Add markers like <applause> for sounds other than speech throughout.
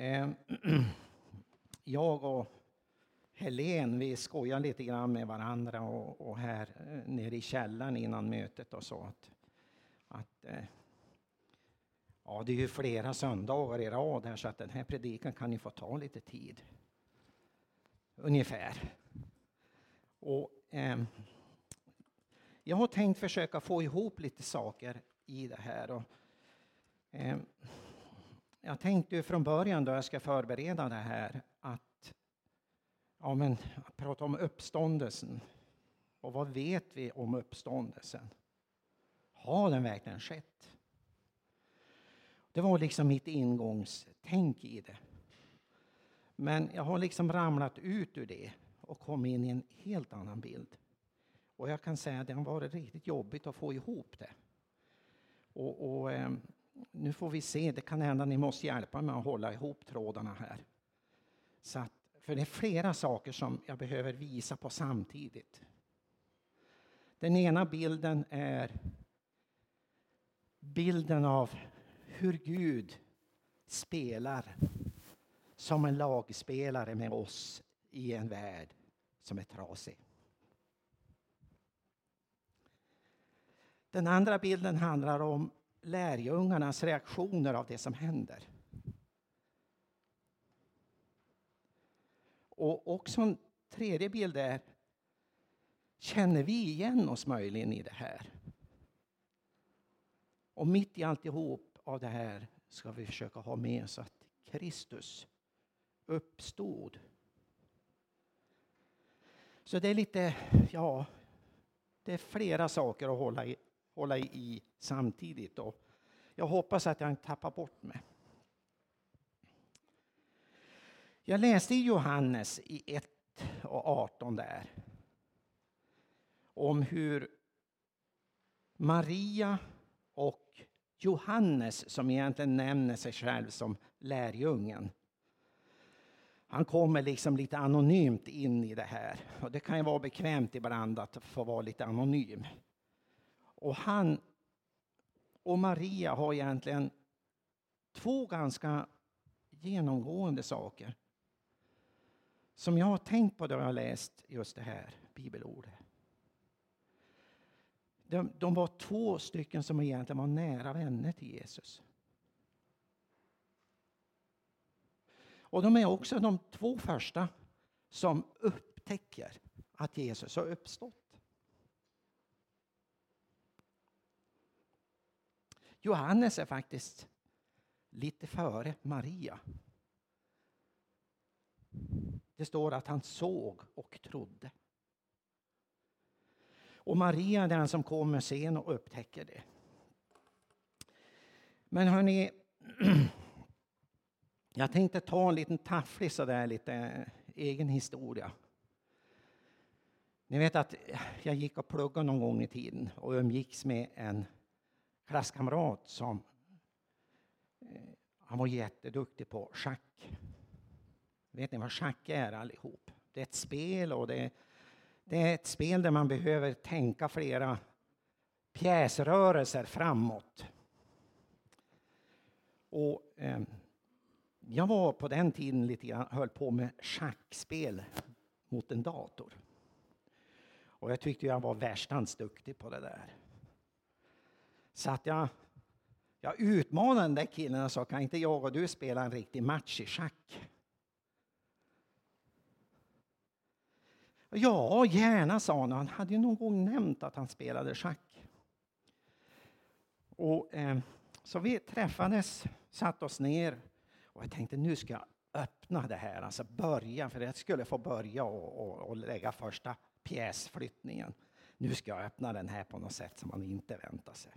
Ehm, <clears throat> jag och Helen, vi skojar lite grann med varandra och, och här eh, nere i källaren innan mötet och så att, att eh, ja, det är ju flera söndagar i rad här så att den här predikan kan ju få ta lite tid. Ungefär. Och, eh, jag har tänkt försöka få ihop lite saker i det här. Och, eh, jag tänkte ju från början då jag ska förbereda det här att ja, men, prata om uppståndelsen. Och vad vet vi om uppståndelsen? Har den verkligen skett? Det var liksom mitt ingångstänk i det. Men jag har liksom ramlat ut ur det och kommit in i en helt annan bild. Och jag kan säga att det har varit riktigt jobbigt att få ihop det. Och, och ehm, nu får vi se, det kan hända att ni måste hjälpa mig att hålla ihop trådarna här. Så att, för det är flera saker som jag behöver visa på samtidigt. Den ena bilden är bilden av hur Gud spelar som en lagspelare med oss i en värld som är trasig. Den andra bilden handlar om lärjungarnas reaktioner av det som händer. Och också en tredje bild är, känner vi igen oss möjligen i det här? Och mitt i alltihop av det här ska vi försöka ha med oss att Kristus uppstod. Så det är lite, ja, det är flera saker att hålla i, hålla i samtidigt. Och jag hoppas att jag inte tappar bort mig. Jag läste i Johannes i 1 och 18 där om hur Maria och Johannes, som egentligen nämner sig själv som lärjungen, han kommer liksom lite anonymt in i det här. Och det kan ju vara bekvämt ibland att få vara lite anonym. Och han och Maria har egentligen två ganska genomgående saker som jag har tänkt på då jag har läst just det här bibelordet. De, de var två stycken som egentligen var nära vänner till Jesus. Och de är också de två första som upptäcker att Jesus har uppstått. Johannes är faktiskt lite före Maria. Det står att han såg och trodde. Och Maria är den som kommer sen och upptäcker det. Men hörni, <clears throat> jag tänkte ta en liten tafflig sådär lite eh, egen historia. Ni vet att jag gick och pluggade någon gång i tiden och umgicks med en klasskamrat som eh, han var jätteduktig på schack. Vet ni vad schack är allihop? Det är ett spel och det är, det är ett spel där man behöver tänka flera pjäsrörelser framåt. Och eh, jag var på den tiden lite grann, höll på med schackspel mot en dator. Och jag tyckte jag var värstans duktig på det där. Så att jag, jag utmanade den där killen och sa, kan inte jag och du spela en riktig match i schack? Ja, gärna, sa han. Han hade ju någon gång nämnt att han spelade schack. Och, eh, så vi träffades, satte oss ner och jag tänkte nu ska jag öppna det här, alltså börja, för jag skulle få börja och, och, och lägga första pjäsflyttningen. Nu ska jag öppna den här på något sätt som man inte väntar sig.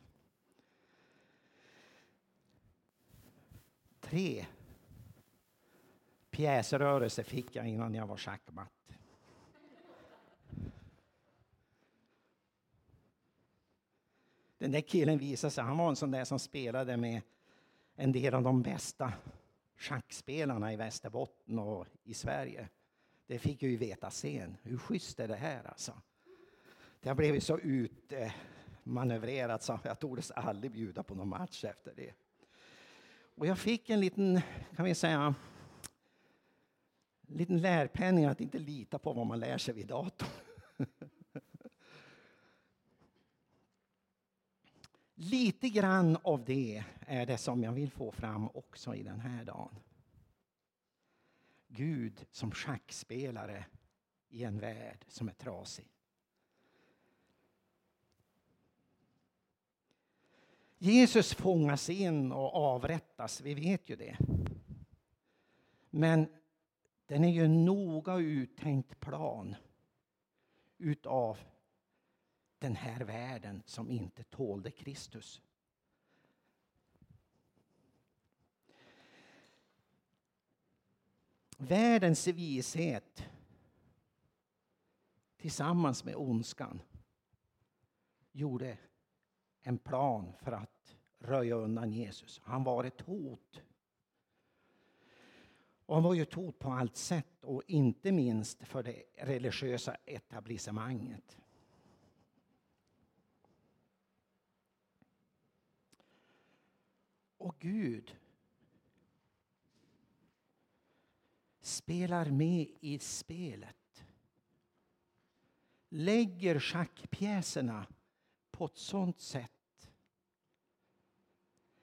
Tre pjäsrörelser fick jag innan jag var schackmatt. Den där killen visade sig, han var en sån där som spelade med en del av de bästa schackspelarna i Västerbotten och i Sverige. Det fick jag ju veta sen. Hur schysst är det här alltså? Det har blivit så utmanövrerat så jag tordes aldrig bjuda på någon match efter det. Och jag fick en liten, kan vi säga, en liten lärpenning att inte lita på vad man lär sig vid datorn. <laughs> Lite grann av det är det som jag vill få fram också i den här dagen. Gud som schackspelare i en värld som är trasig. Jesus fångas in och avrättas, vi vet ju det. Men den är ju en noga uttänkt plan utav den här världen som inte tålde Kristus. Världens vishet tillsammans med ondskan gjorde en plan för att röja undan Jesus. Han var ett hot. Och han var ju ett hot på allt sätt och inte minst för det religiösa etablissemanget. Och Gud spelar med i spelet. Lägger schackpjäserna på ett sådant sätt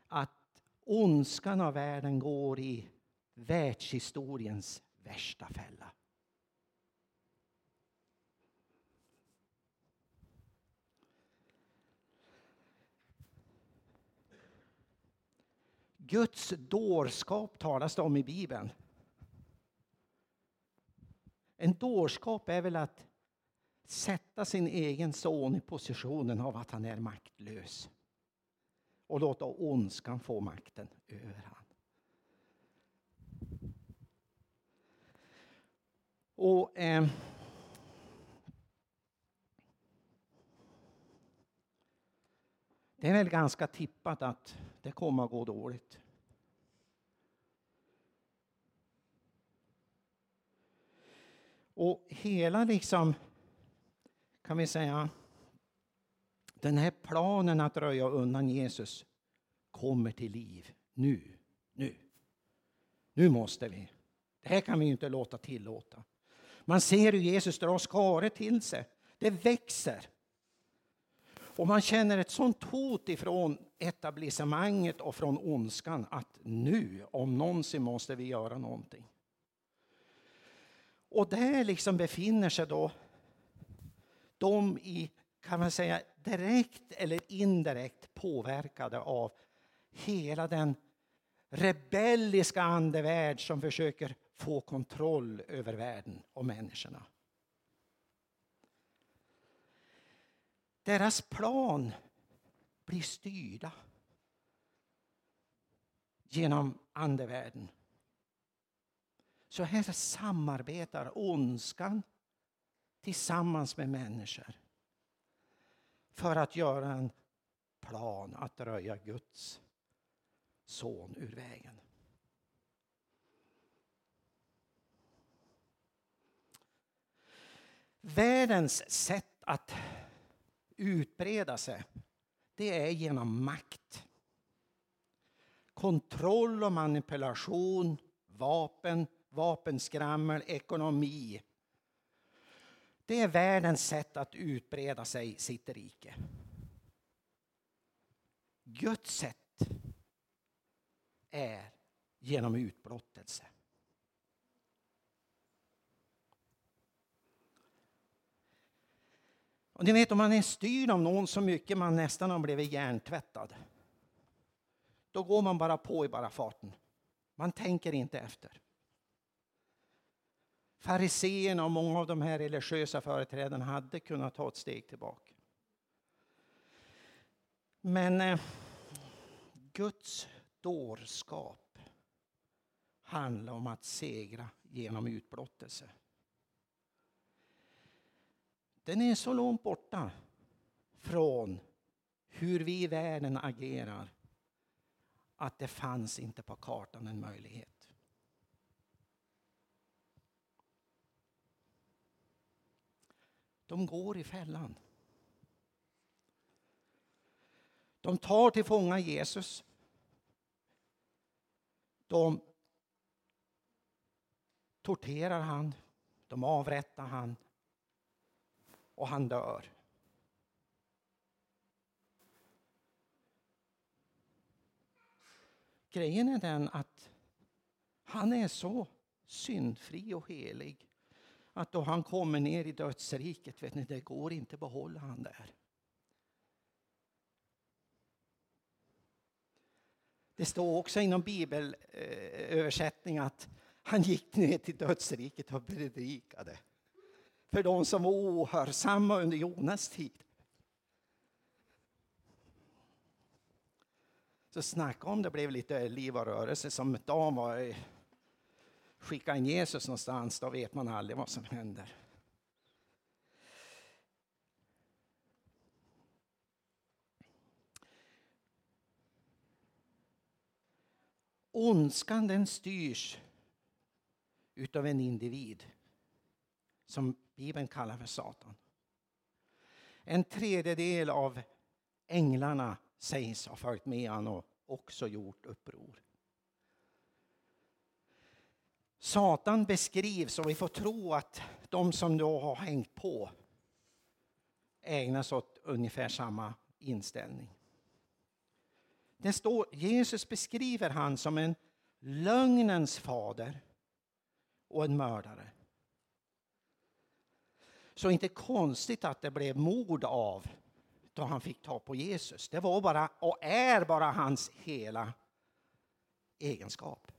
att ondskan av världen går i världshistoriens värsta fälla. Guds dårskap talas det om i Bibeln. En dårskap är väl att sätta sin egen son i positionen av att han är maktlös och låta ondskan få makten över honom. Och eh, Det är väl ganska tippat att det kommer att gå dåligt. Och hela liksom, kan vi säga, den här planen att röja undan Jesus kommer till liv nu. Nu. Nu måste vi. Det här kan vi inte låta tillåta. Man ser hur Jesus drar skare till sig. Det växer. Och man känner ett sånt hot ifrån etablissemanget och från ondskan att nu, om någonsin, måste vi göra någonting. Och där liksom befinner sig då de i, kan man säga, direkt eller indirekt påverkade av hela den rebelliska andevärld som försöker få kontroll över världen och människorna. Deras plan blir styrda genom andevärlden. Så här samarbetar ondskan tillsammans med människor för att göra en plan att röja Guds son ur vägen. Världens sätt att utbreda sig, det är genom makt. Kontroll och manipulation, vapen, vapenskrammel, ekonomi. Det är världens sätt att utbreda sig sitt rike. Guds sätt är genom utblottelse. Och ni vet om man är styrd av någon så mycket man nästan har blivit hjärntvättad. Då går man bara på i bara farten. Man tänker inte efter. Fariseerna och många av de här religiösa företrädarna hade kunnat ta ett steg tillbaka. Men eh, Guds dårskap handlar om att segra genom utblottelse. Den är så långt borta från hur vi i världen agerar att det fanns inte på kartan en möjlighet. De går i fällan. De tar till fånga Jesus. De torterar han, de avrättar han och han dör. Grejen är den att han är så syndfri och helig att då han kommer ner i dödsriket, vet ni, det går inte att behålla han där. Det står också inom bibelöversättning att han gick ner till dödsriket och predikade för de som var ohörsamma under Jonas tid. Så snacka om det blev lite liv och rörelse som Dan var skicka in Jesus någonstans, då vet man aldrig vad som händer. Ondskan den styrs utav en individ som Bibeln kallar för Satan. En tredjedel av änglarna sägs ha följt med honom och också gjort uppror. Satan beskrivs och vi får tro att de som då har hängt på ägnar sig åt ungefär samma inställning. Det står, Jesus beskriver han som en lögnens fader och en mördare. Så inte konstigt att det blev mord av då han fick ta på Jesus. Det var bara och är bara hans hela egenskap.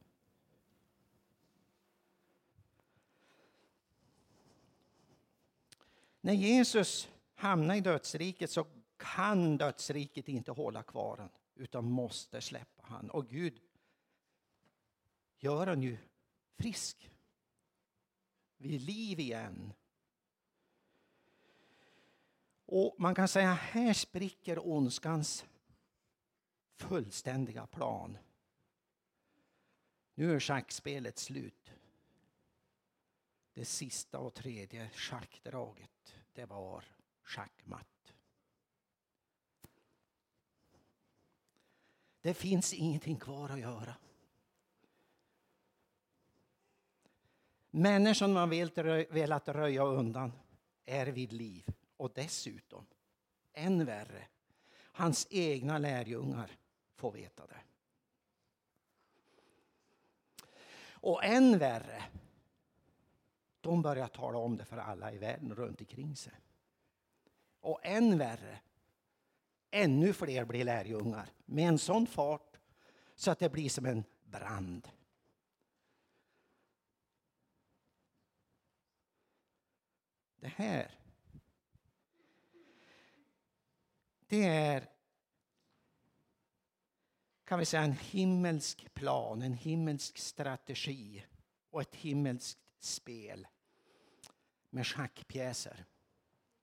När Jesus hamnar i dödsriket så kan dödsriket inte hålla kvar honom utan måste släppa han. Och Gud gör honom ju frisk. Vid liv igen. Och man kan säga här spricker ondskans fullständiga plan. Nu är schackspelet slut. Det sista och tredje schackdraget, det var schackmatt. Det finns ingenting kvar att göra. Människan man velat röja undan är vid liv. Och dessutom, än värre, hans egna lärjungar får veta det. Och än värre, de börjar tala om det för alla i världen runt omkring sig. Och än värre, ännu fler blir lärjungar med en sån fart så att det blir som en brand. Det här det är kan vi säga en himmelsk plan, en himmelsk strategi och ett himmelskt spel med schackpjäser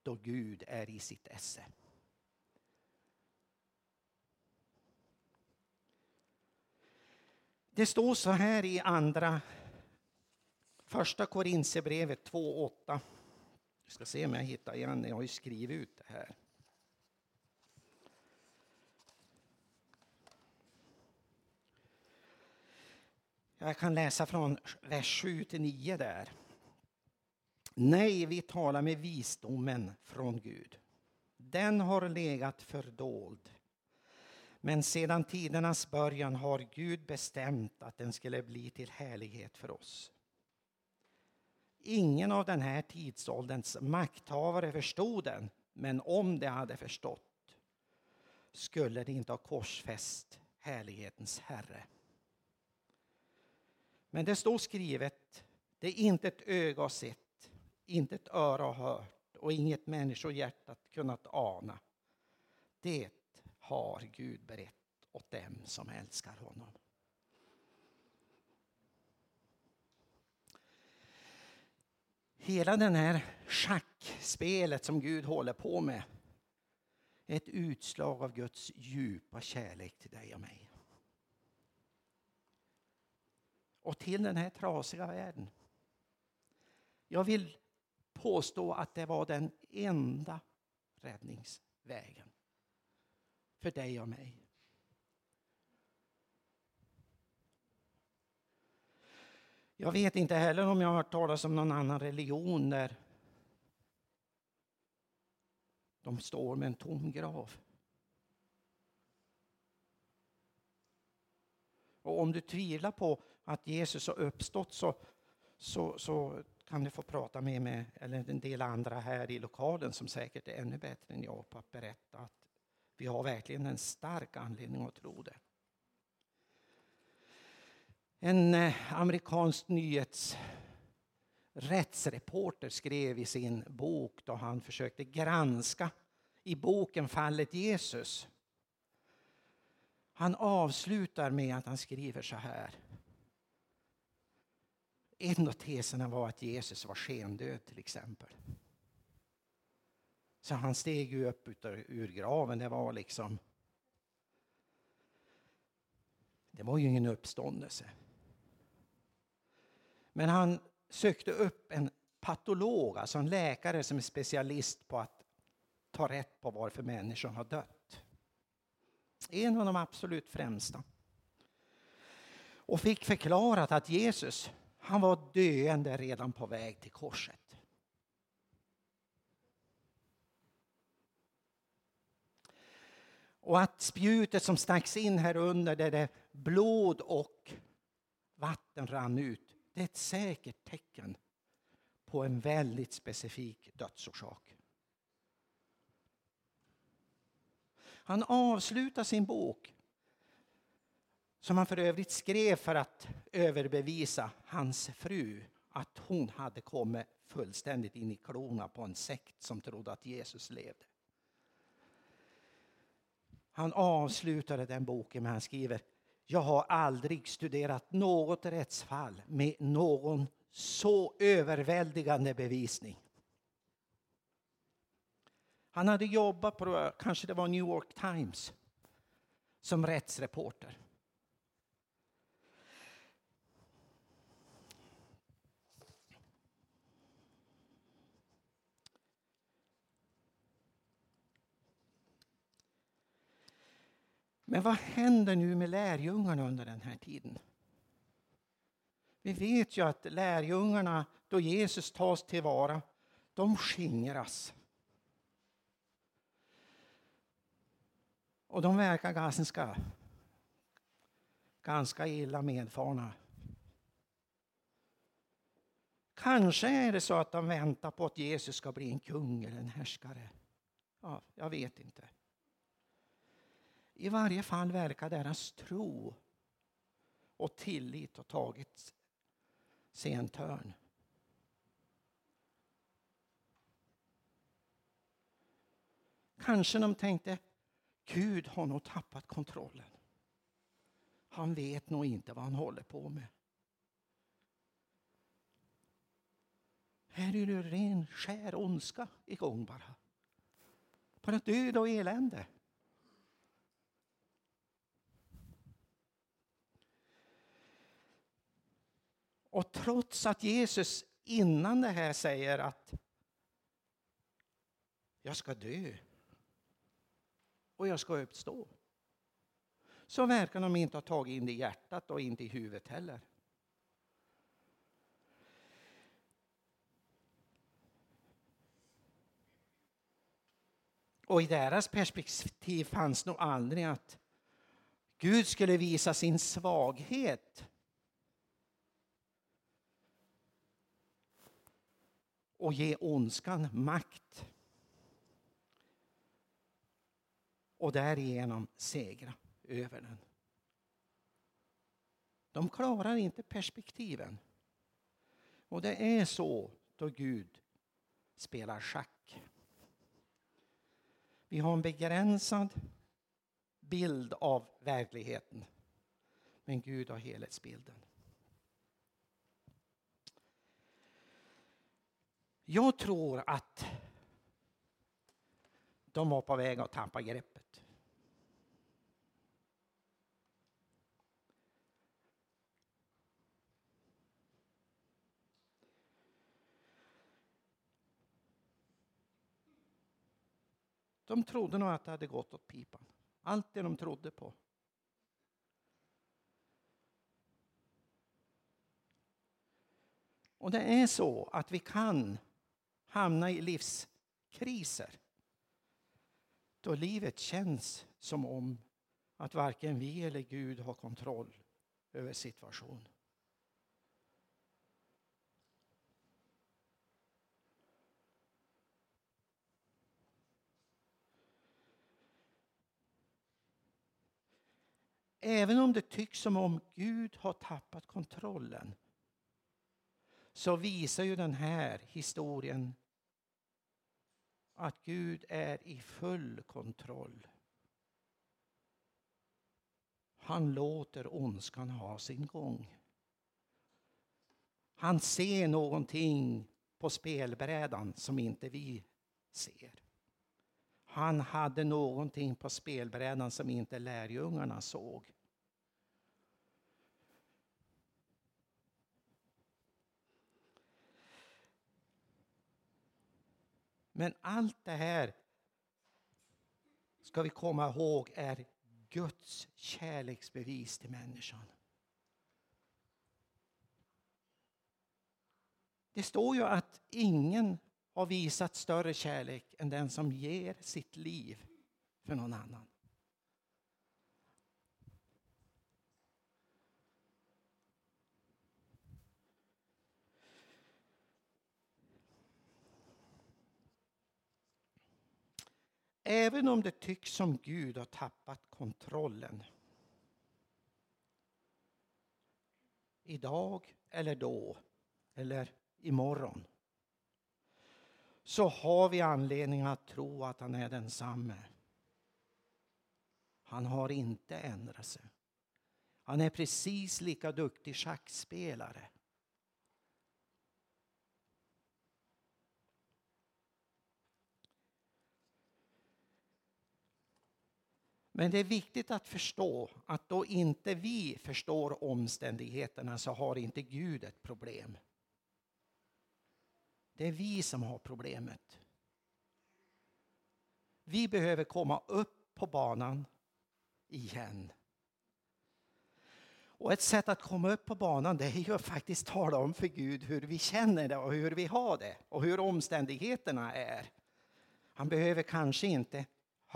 då Gud är i sitt esse. Det står så här i andra första Korinthierbrevet 2.8. Vi ska se om jag hittar igen, jag har ju skrivit ut det här. Jag kan läsa från vers 7 till 9 där. Nej, vi talar med visdomen från Gud. Den har legat fördold. Men sedan tidernas början har Gud bestämt att den skulle bli till härlighet för oss. Ingen av den här tidsålderns makthavare förstod den, men om de hade förstått skulle de inte ha korsfäst härlighetens Herre. Men det står skrivet, det är inte ett öga har sett, inte ett öra har hört och inget människohjärta kunnat ana. Det har Gud berett åt dem som älskar honom. Hela det här schackspelet som Gud håller på med är ett utslag av Guds djupa kärlek till dig och mig och till den här trasiga världen. Jag vill påstå att det var den enda räddningsvägen för dig och mig. Jag vet inte heller om jag har hört talas om någon annan religion där de står med en tom grav. Och om du tvivlar på att Jesus har uppstått så, så, så kan du få prata med mig eller en del andra här i lokalen som säkert är ännu bättre än jag på att berätta att vi har verkligen en stark anledning att tro det. En eh, amerikansk nyhets rättsreporter skrev i sin bok då han försökte granska i boken fallet Jesus. Han avslutar med att han skriver så här. En av teserna var att Jesus var skendöd till exempel. Så han steg ju upp ur graven. Det var liksom... Det var ju ingen uppståndelse. Men han sökte upp en patolog, alltså en läkare som är specialist på att ta rätt på varför människor har dött. En av de absolut främsta. Och fick förklarat att Jesus, han var döende redan på väg till korset. Och att spjutet som stacks in här under där det blod och vatten rann ut, det är ett säkert tecken på en väldigt specifik dödsorsak. Han avslutar sin bok som han för övrigt skrev för att överbevisa hans fru att hon hade kommit fullständigt in i klorna på en sekt som trodde att Jesus levde. Han avslutade den boken med att han skriver Jag har aldrig studerat något rättsfall med någon så överväldigande bevisning. Han hade jobbat på, kanske det var New York Times, som rättsreporter. Men vad händer nu med lärjungarna under den här tiden? Vi vet ju att lärjungarna, då Jesus tas tillvara, de skingras. Och de verkar ganska, ganska illa medfarna. Kanske är det så att de väntar på att Jesus ska bli en kung eller en härskare. Ja, jag vet inte. I varje fall verkar deras tro och tillit ha tagit sig en törn. Kanske de tänkte, Gud har nog tappat kontrollen. Han vet nog inte vad han håller på med. Här är det ren skär ondska igång bara. Bara död och elände. Och trots att Jesus innan det här säger att jag ska dö och jag ska uppstå. Så verkar de inte ha tagit in det i hjärtat och inte i huvudet heller. Och i deras perspektiv fanns nog aldrig att Gud skulle visa sin svaghet och ge ondskan makt. Och därigenom segra över den. De klarar inte perspektiven. Och det är så då Gud spelar schack. Vi har en begränsad bild av verkligheten. Men Gud har helhetsbilden. Jag tror att de var på väg att tappa greppet. De trodde nog att det hade gått åt pipan. Allt det de trodde på. Och det är så att vi kan hamna i livskriser. Då livet känns som om att varken vi eller Gud har kontroll över situationen. Även om det tycks som om Gud har tappat kontrollen så visar ju den här historien att Gud är i full kontroll. Han låter ondskan ha sin gång. Han ser någonting på spelbrädan som inte vi ser. Han hade någonting på spelbrädan som inte lärjungarna såg. Men allt det här ska vi komma ihåg är Guds kärleksbevis till människan. Det står ju att ingen har visat större kärlek än den som ger sitt liv för någon annan. Även om det tycks som Gud har tappat kontrollen. Idag eller då eller imorgon. Så har vi anledning att tro att han är densamme. Han har inte ändrat sig. Han är precis lika duktig schackspelare. Men det är viktigt att förstå att då inte vi förstår omständigheterna så har inte Gud ett problem. Det är vi som har problemet. Vi behöver komma upp på banan igen. Och ett sätt att komma upp på banan det är ju att faktiskt tala om för Gud hur vi känner det och hur vi har det och hur omständigheterna är. Han behöver kanske inte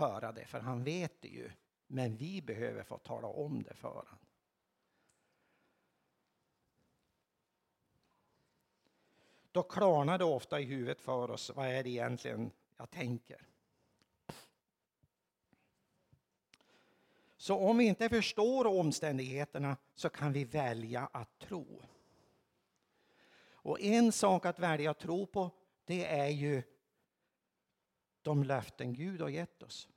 höra det, för han vet det ju. Men vi behöver få tala om det för honom. Då klarnar det ofta i huvudet för oss. Vad är det egentligen jag tänker? Så om vi inte förstår omständigheterna så kan vi välja att tro. Och en sak att välja att tro på det är ju de löften Gud har gett oss.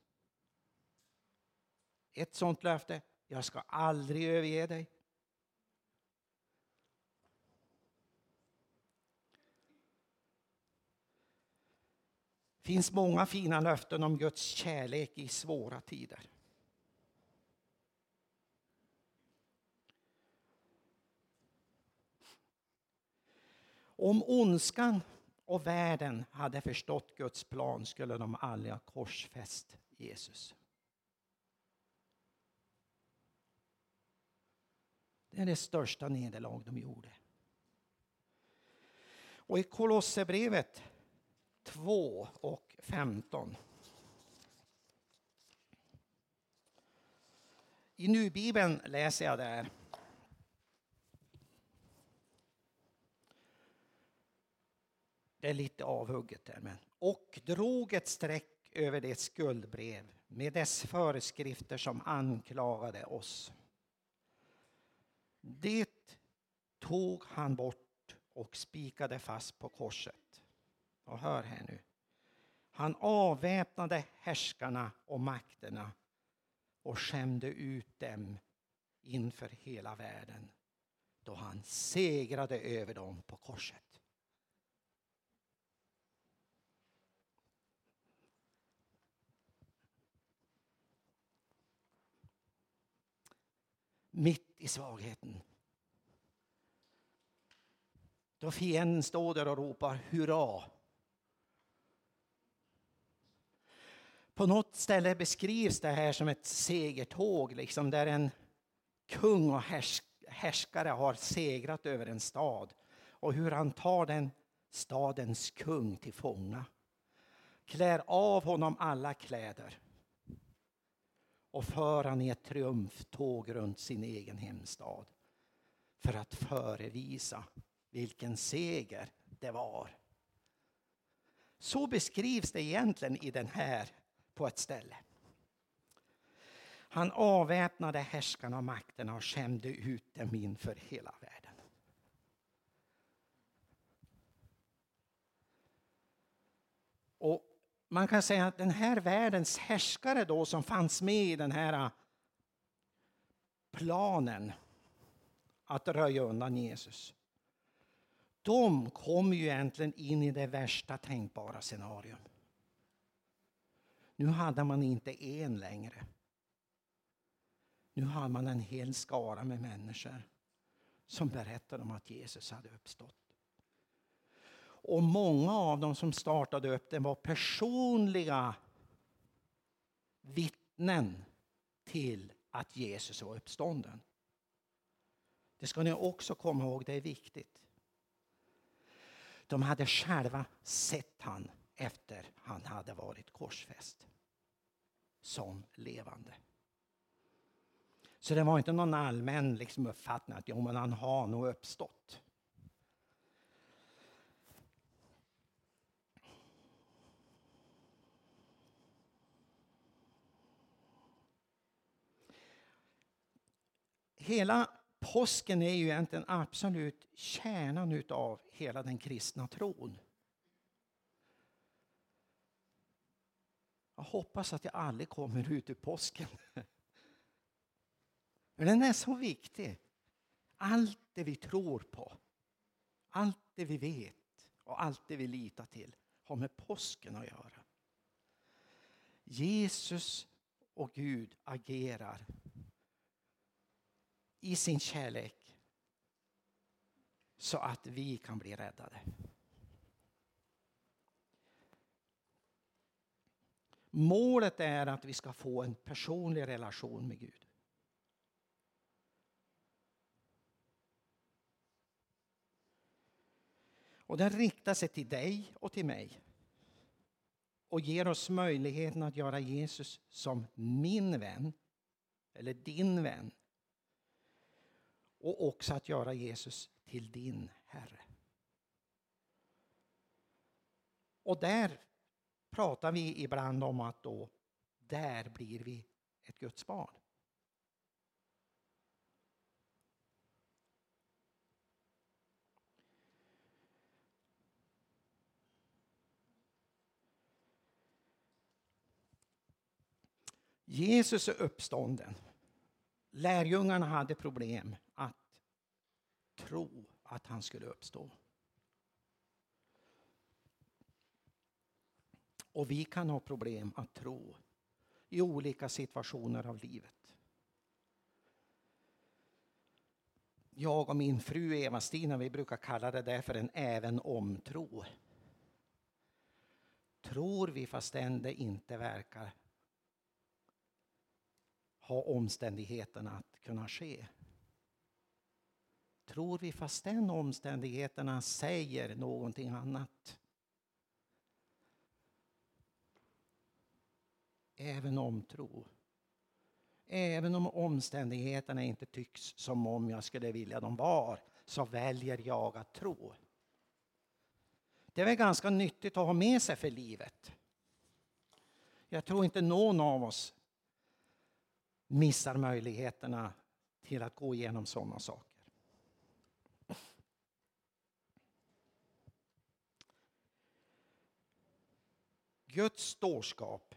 Ett sånt löfte, jag ska aldrig överge dig. Det finns många fina löften om Guds kärlek i svåra tider. Om ondskan och världen hade förstått Guds plan skulle de aldrig ha korsfäst Jesus. Det är det största nederlag de gjorde. Och i Kolosserbrevet 2 och 15. I nubibeln läser jag där. Det är lite avhugget där. Men. Och drog ett streck över det skuldbrev med dess föreskrifter som anklagade oss. Det tog han bort och spikade fast på korset. Och hör här nu. Han avväpnade härskarna och makterna och skämde ut dem inför hela världen då han segrade över dem på korset. mitt i svagheten. Då fienden står där och ropar hurra. På något ställe beskrivs det här som ett segertåg, liksom där en kung och härskare har segrat över en stad. och hur han tar den stadens kung till fånga. Klär av honom alla kläder och för han i ett triumftåg runt sin egen hemstad för att förevisa vilken seger det var. Så beskrivs det egentligen i den här på ett ställe. Han avväpnade härskarna och makterna och skämde ut dem inför hela världen. Och man kan säga att den här världens härskare då som fanns med i den här äh, planen att röja undan Jesus. De kom ju egentligen in i det värsta tänkbara scenarium. Nu hade man inte en längre. Nu hade man en hel skara med människor som berättade om att Jesus hade uppstått. Och många av dem som startade upp den var personliga vittnen till att Jesus var uppstånden. Det ska ni också komma ihåg, det är viktigt. De hade själva sett han efter han hade varit korsfäst. Som levande. Så det var inte någon allmän liksom uppfattning att jo, men han har nog uppstått. Hela påsken är ju egentligen absolut kärnan utav hela den kristna tron. Jag hoppas att jag aldrig kommer ut ur påsken. <laughs> Men den är så viktig. Allt det vi tror på, allt det vi vet och allt det vi litar till har med påsken att göra. Jesus och Gud agerar i sin kärlek så att vi kan bli räddade. Målet är att vi ska få en personlig relation med Gud. Och den riktar sig till dig och till mig. Och ger oss möjligheten att göra Jesus som min vän. Eller din vän och också att göra Jesus till din Herre. Och där pratar vi ibland om att då, där blir vi ett Guds barn. Jesus är uppstånden. Lärjungarna hade problem att tro att han skulle uppstå. Och vi kan ha problem att tro i olika situationer av livet. Jag och min fru Eva-Stina vi brukar kalla det där för en även om-tro. Tror vi fastän det inte verkar ha omständigheterna att kunna ske. Tror vi fastän omständigheterna säger någonting annat. Även om tro. Även om omständigheterna inte tycks som om jag skulle vilja de var, så väljer jag att tro. Det är väl ganska nyttigt att ha med sig för livet. Jag tror inte någon av oss missar möjligheterna till att gå igenom sådana saker. Guds dårskap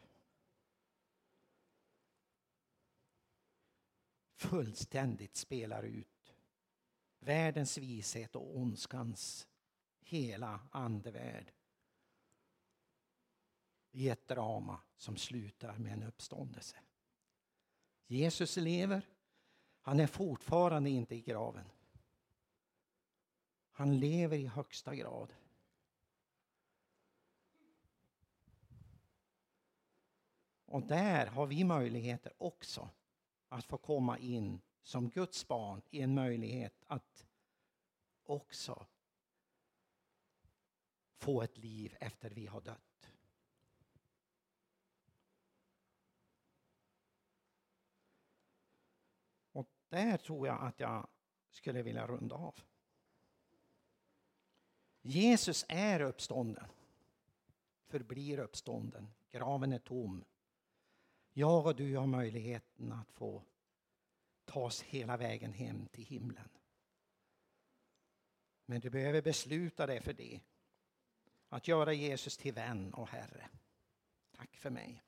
fullständigt spelar ut världens vishet och ondskans hela andevärld i ett drama som slutar med en uppståndelse. Jesus lever. Han är fortfarande inte i graven. Han lever i högsta grad. Och där har vi möjligheter också att få komma in som Guds barn i en möjlighet att också få ett liv efter vi har dött. Och där tror jag att jag skulle vilja runda av. Jesus är uppstånden, förblir uppstånden. Graven är tom. Jag och du har möjligheten att få ta oss hela vägen hem till himlen. Men du behöver besluta dig för det. Att göra Jesus till vän och Herre. Tack för mig.